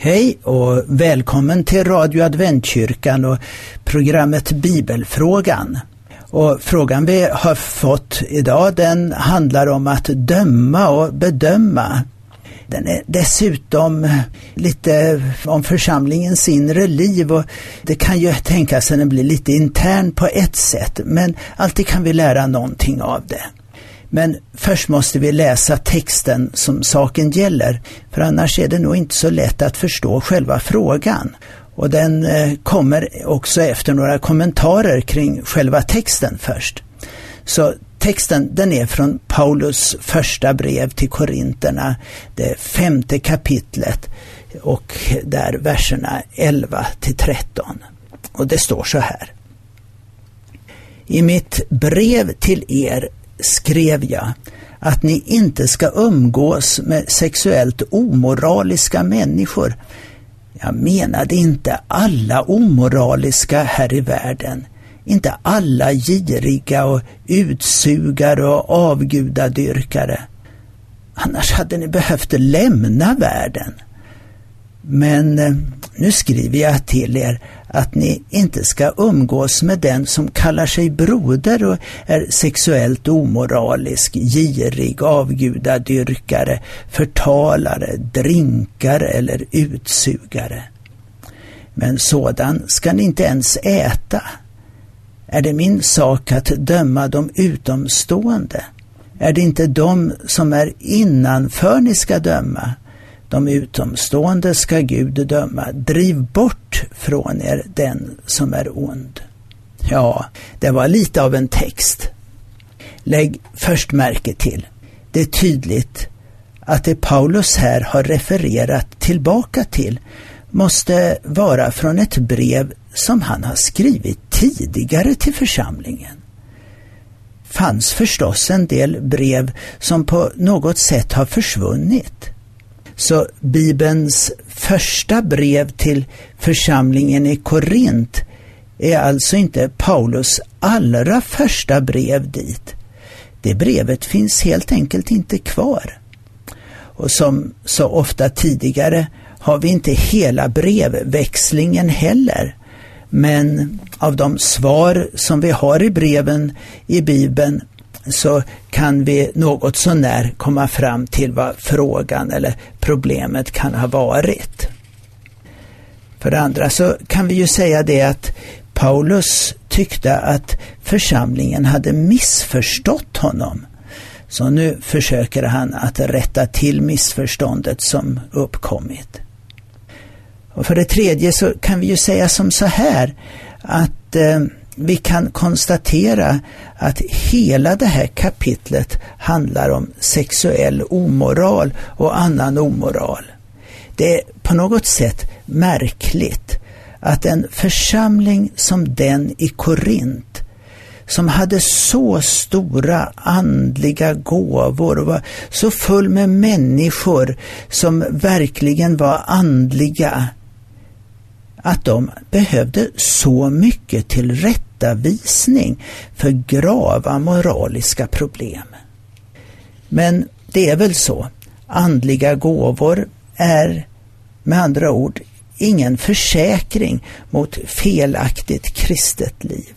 Hej och välkommen till Radio Adventkyrkan och programmet Bibelfrågan. Och frågan vi har fått idag den handlar om att döma och bedöma. Den är dessutom lite om församlingens inre liv och det kan ju tänkas att den blir lite intern på ett sätt men alltid kan vi lära någonting av det. Men först måste vi läsa texten som saken gäller, för annars är det nog inte så lätt att förstå själva frågan. Och den eh, kommer också efter några kommentarer kring själva texten först. Så texten den är från Paulus första brev till Korinterna, det femte kapitlet och där verserna 11 till 13. Och det står så här. I mitt brev till er skrev jag att ni inte ska umgås med sexuellt omoraliska människor. Jag menade inte alla omoraliska här i världen, inte alla giriga och utsugare och avgudadyrkare. Annars hade ni behövt lämna världen. Men eh, nu skriver jag till er att ni inte ska umgås med den som kallar sig broder och är sexuellt omoralisk, girig, avgudadyrkare, förtalare, drinkare eller utsugare. Men sådan ska ni inte ens äta. Är det min sak att döma de utomstående? Är det inte de som är innanför ni ska döma? De utomstående ska Gud döma. Driv bort från er den som är ond. Ja, det var lite av en text. Lägg först märke till, det är tydligt att det Paulus här har refererat tillbaka till måste vara från ett brev som han har skrivit tidigare till församlingen. fanns förstås en del brev som på något sätt har försvunnit. Så Bibelns första brev till församlingen i Korint är alltså inte Paulus allra första brev dit. Det brevet finns helt enkelt inte kvar. Och som så ofta tidigare har vi inte hela brevväxlingen heller. Men av de svar som vi har i breven i Bibeln så kan vi något sånär komma fram till vad frågan eller problemet kan ha varit. För det andra så kan vi ju säga det att Paulus tyckte att församlingen hade missförstått honom. Så nu försöker han att rätta till missförståndet som uppkommit. Och för det tredje så kan vi ju säga som så här att eh, vi kan konstatera att hela det här kapitlet handlar om sexuell omoral och annan omoral. Det är på något sätt märkligt att en församling som den i Korint som hade så stora andliga gåvor och var så full med människor som verkligen var andliga, att de behövde så mycket tillrättavisning för grava moraliska problem. Men det är väl så. Andliga gåvor är med andra ord ingen försäkring mot felaktigt kristet liv.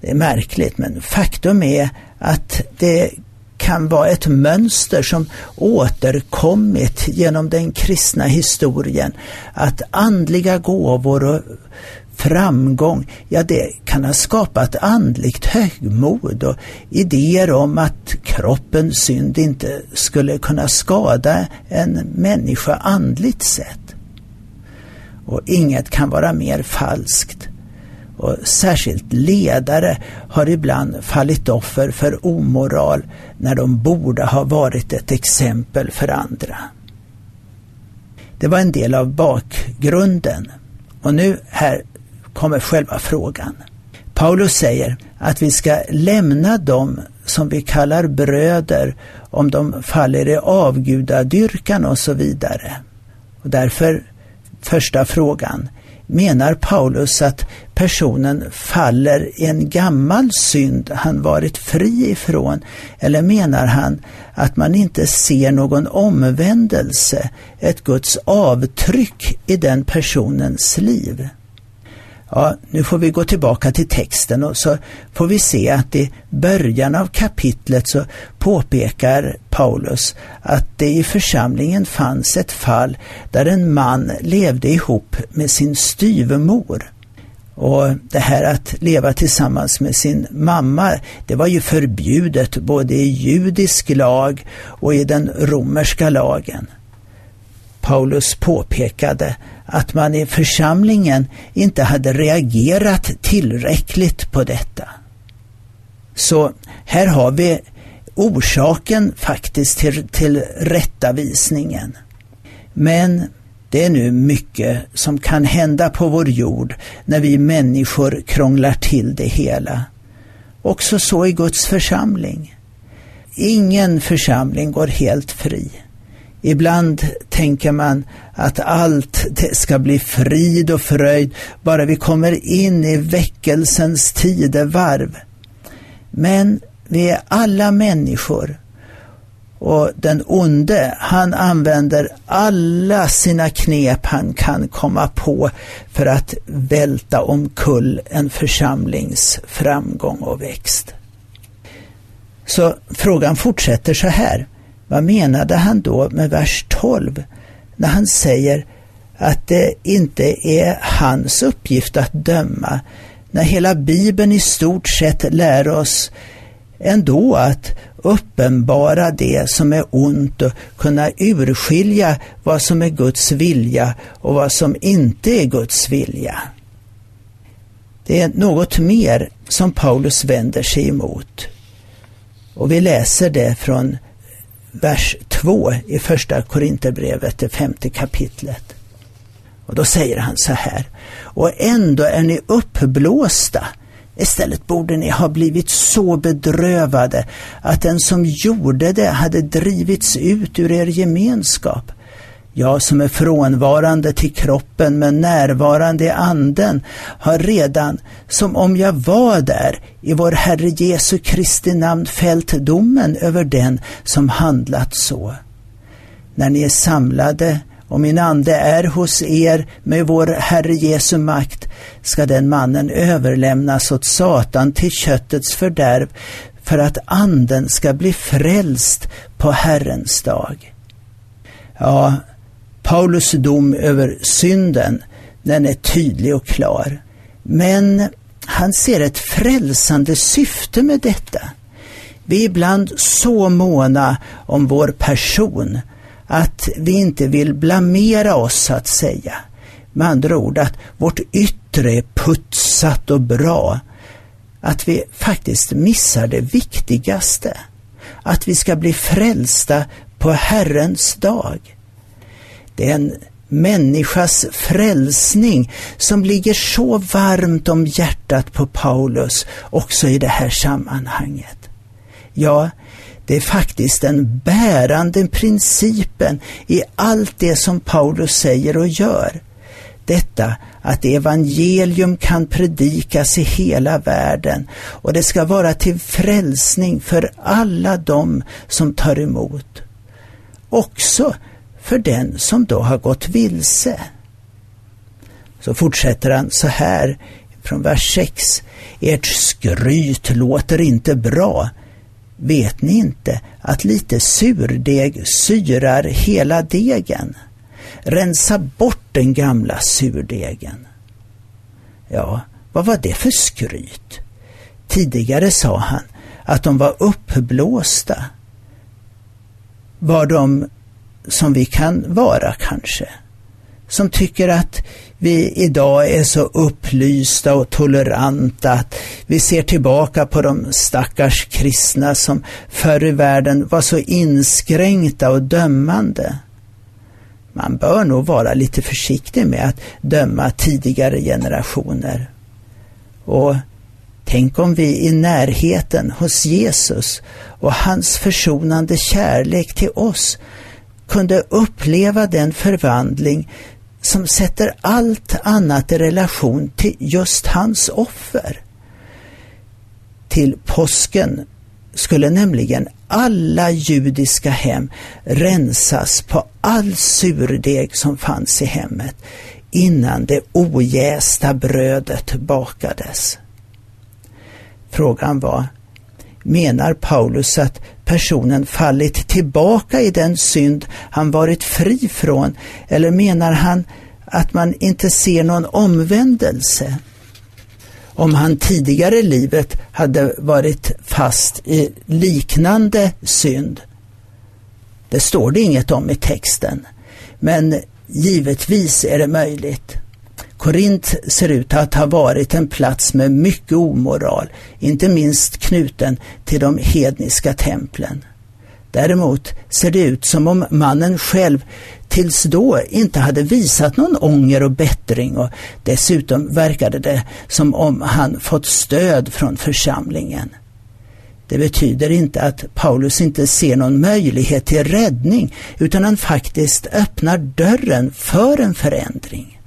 Det är märkligt men faktum är att det kan vara ett mönster som återkommit genom den kristna historien. Att andliga gåvor och framgång, ja det kan ha skapat andligt högmod och idéer om att kroppens synd inte skulle kunna skada en människa andligt sett. Och inget kan vara mer falskt och särskilt ledare har ibland fallit offer för omoral när de borde ha varit ett exempel för andra. Det var en del av bakgrunden. Och nu här kommer själva frågan. Paulus säger att vi ska lämna dem som vi kallar bröder om de faller i avgudadyrkan och så vidare. Och därför första frågan. Menar Paulus att personen faller i en gammal synd han varit fri ifrån? Eller menar han att man inte ser någon omvändelse, ett Guds avtryck i den personens liv? Ja, nu får vi gå tillbaka till texten och så får vi se att i början av kapitlet så påpekar Paulus att det i församlingen fanns ett fall där en man levde ihop med sin styvmor. Och det här att leva tillsammans med sin mamma, det var ju förbjudet både i judisk lag och i den romerska lagen. Paulus påpekade att man i församlingen inte hade reagerat tillräckligt på detta. Så här har vi orsaken faktiskt till, till rättavisningen. Men det är nu mycket som kan hända på vår jord när vi människor krånglar till det hela. Också så i Guds församling. Ingen församling går helt fri. Ibland tänker man att allt ska bli frid och fröjd bara vi kommer in i väckelsens tidevarv. Men vi är alla människor och den onde, han använder alla sina knep han kan komma på för att välta omkull en församlings framgång och växt. Så frågan fortsätter så här. Vad menade han då med vers 12 när han säger att det inte är hans uppgift att döma, när hela Bibeln i stort sett lär oss ändå att uppenbara det som är ont och kunna urskilja vad som är Guds vilja och vad som inte är Guds vilja. Det är något mer som Paulus vänder sig emot. Och vi läser det från vers 2 i första Korinthierbrevet, det femte kapitlet. Och då säger han så här, och ändå är ni uppblåsta. Istället borde ni ha blivit så bedrövade att den som gjorde det hade drivits ut ur er gemenskap. Jag som är frånvarande till kroppen men närvarande i anden har redan, som om jag var där, i vår Herre Jesu Kristi namn fällt domen över den som handlat så. När ni är samlade och min ande är hos er med vår Herre Jesu makt ska den mannen överlämnas åt Satan till köttets fördärv för att anden ska bli frälst på Herrens dag. Ja, Paulus dom över synden, den är tydlig och klar. Men han ser ett frälsande syfte med detta. Vi är ibland så måna om vår person att vi inte vill blamera oss, så att säga. Med andra ord, att vårt yttre är putsat och bra. Att vi faktiskt missar det viktigaste. Att vi ska bli frälsta på Herrens dag. Det är en människas frälsning som ligger så varmt om hjärtat på Paulus också i det här sammanhanget. Ja, det är faktiskt den bärande principen i allt det som Paulus säger och gör. Detta att evangelium kan predikas i hela världen och det ska vara till frälsning för alla dem som tar emot. Också för den som då har gått vilse. Så fortsätter han så här från vers 6. Ert skryt låter inte bra. Vet ni inte att lite surdeg syrar hela degen? Rensa bort den gamla surdegen. Ja, vad var det för skryt? Tidigare sa han att de var uppblåsta. Var de som vi kan vara kanske. Som tycker att vi idag är så upplysta och toleranta att vi ser tillbaka på de stackars kristna som förr i världen var så inskränkta och dömande. Man bör nog vara lite försiktig med att döma tidigare generationer. Och tänk om vi i närheten hos Jesus och hans försonande kärlek till oss kunde uppleva den förvandling som sätter allt annat i relation till just hans offer. Till påsken skulle nämligen alla judiska hem rensas på all surdeg som fanns i hemmet innan det ojästa brödet bakades. Frågan var, menar Paulus att personen fallit tillbaka i den synd han varit fri från eller menar han att man inte ser någon omvändelse? Om han tidigare i livet hade varit fast i liknande synd. Det står det inget om i texten. Men givetvis är det möjligt. Korint ser ut att ha varit en plats med mycket omoral, inte minst knuten till de hedniska templen. Däremot ser det ut som om mannen själv tills då inte hade visat någon ånger och bättring och dessutom verkade det som om han fått stöd från församlingen. Det betyder inte att Paulus inte ser någon möjlighet till räddning utan han faktiskt öppnar dörren för en förändring.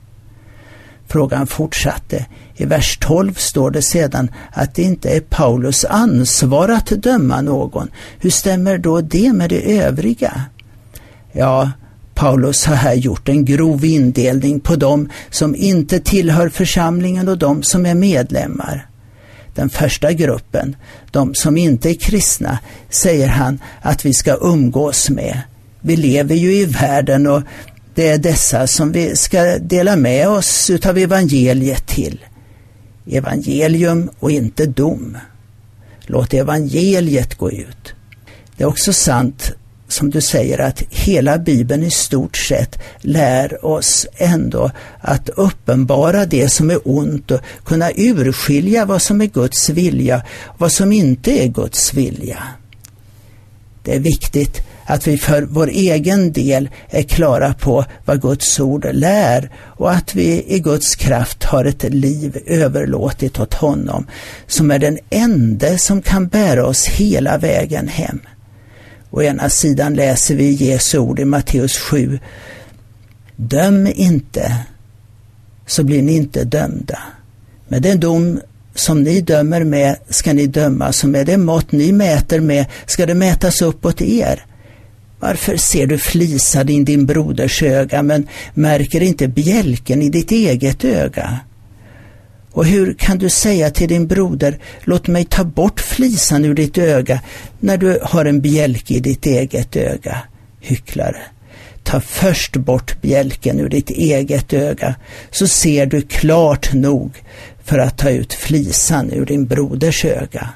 Frågan fortsatte. I vers 12 står det sedan att det inte är Paulus ansvar att döma någon. Hur stämmer då det med det övriga? Ja, Paulus har här gjort en grov indelning på dem som inte tillhör församlingen och de som är medlemmar. Den första gruppen, de som inte är kristna, säger han att vi ska umgås med. Vi lever ju i världen och det är dessa som vi ska dela med oss utav evangeliet till. Evangelium och inte dom. Låt evangeliet gå ut. Det är också sant som du säger att hela Bibeln i stort sett lär oss ändå att uppenbara det som är ont och kunna urskilja vad som är Guds vilja och vad som inte är Guds vilja. Det är viktigt att vi för vår egen del är klara på vad Guds ord lär och att vi i Guds kraft har ett liv överlåtit åt honom som är den enda som kan bära oss hela vägen hem. Å ena sidan läser vi Jesu ord i Matteus 7. Döm inte, så blir ni inte dömda. Med den dom som ni dömer med ska ni döma, och med det mått ni mäter med ska det mätas uppåt er. Varför ser du flisan i din broders öga men märker inte bjälken i ditt eget öga? Och hur kan du säga till din broder, låt mig ta bort flisan ur ditt öga, när du har en bjälke i ditt eget öga? Hycklare. Ta först bort bjälken ur ditt eget öga, så ser du klart nog för att ta ut flisan ur din broders öga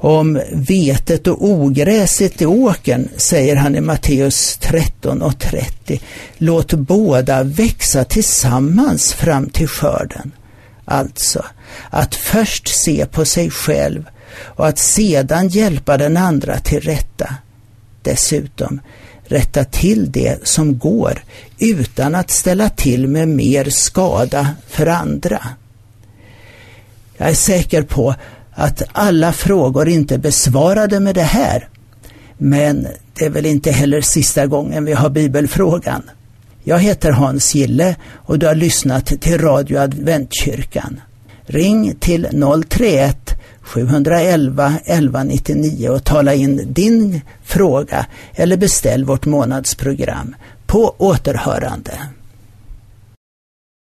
om vetet och ogräset i åken, säger han i Matteus 13 och 30. Låt båda växa tillsammans fram till skörden. Alltså, att först se på sig själv och att sedan hjälpa den andra till rätta. Dessutom, rätta till det som går utan att ställa till med mer skada för andra. Jag är säker på att alla frågor inte är besvarade med det här. Men det är väl inte heller sista gången vi har bibelfrågan. Jag heter Hans Gille och du har lyssnat till Radio Adventkyrkan. Ring till 031 711 1199 och tala in din fråga eller beställ vårt månadsprogram. På återhörande.